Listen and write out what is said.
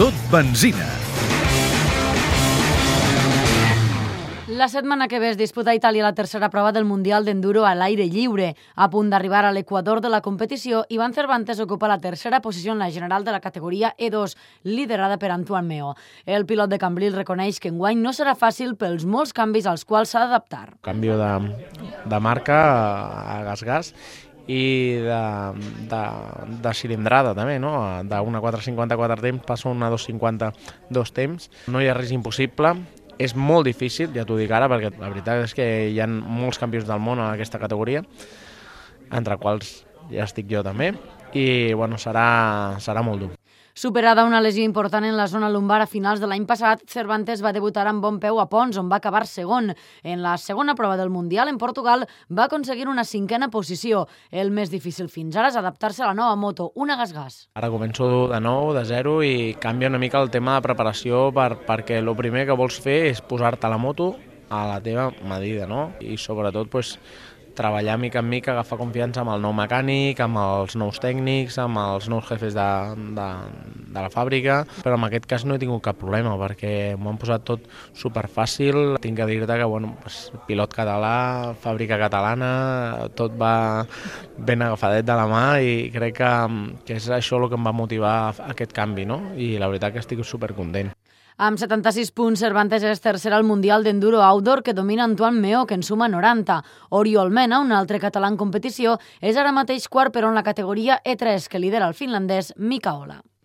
tot benzina. La setmana que ve es disputa a Itàlia la tercera prova del Mundial d'Enduro a l'aire lliure. A punt d'arribar a l'equador de la competició, Ivan Cervantes ocupa la tercera posició en la general de la categoria E2, liderada per Antoine Meo. El pilot de Cambril reconeix que enguany no serà fàcil pels molts canvis als quals s'ha d'adaptar. Canvio de, de marca a gas-gas i de, de, de cilindrada també, no? D'una 454 temps passa a una 250 dos temps. No hi ha res impossible, és molt difícil, ja t'ho dic ara, perquè la veritat és que hi ha molts campions del món en aquesta categoria, entre quals ja estic jo també, i bueno, serà, serà molt dur. Superada una lesió important en la zona lumbar a finals de l'any passat, Cervantes va debutar amb bon peu a Pons, on va acabar segon. En la segona prova del Mundial, en Portugal, va aconseguir una cinquena posició. El més difícil fins ara és adaptar-se a la nova moto, una gas-gas. Ara començo de nou, de zero, i canvia una mica el tema de preparació per, perquè el primer que vols fer és posar-te la moto a la teva medida, no? I sobretot, pues, treballar mica en mica, agafar confiança amb el nou mecànic, amb els nous tècnics, amb els nous jefes de, de, de la fàbrica, però en aquest cas no he tingut cap problema perquè m'ho han posat tot superfàcil. Tinc que dir-te que, bueno, pues, pilot català, fàbrica catalana, tot va ben agafadet de la mà i crec que, que és això el que em va motivar aquest canvi, no? I la veritat que estic supercontent. Amb 76 punts, Cervantes és tercer al Mundial d'Enduro Outdoor, que domina Antoine Meó, que en suma 90. Oriol Mena, un altre català en competició, és ara mateix quart, però en la categoria E3, que lidera el finlandès Mika Ola.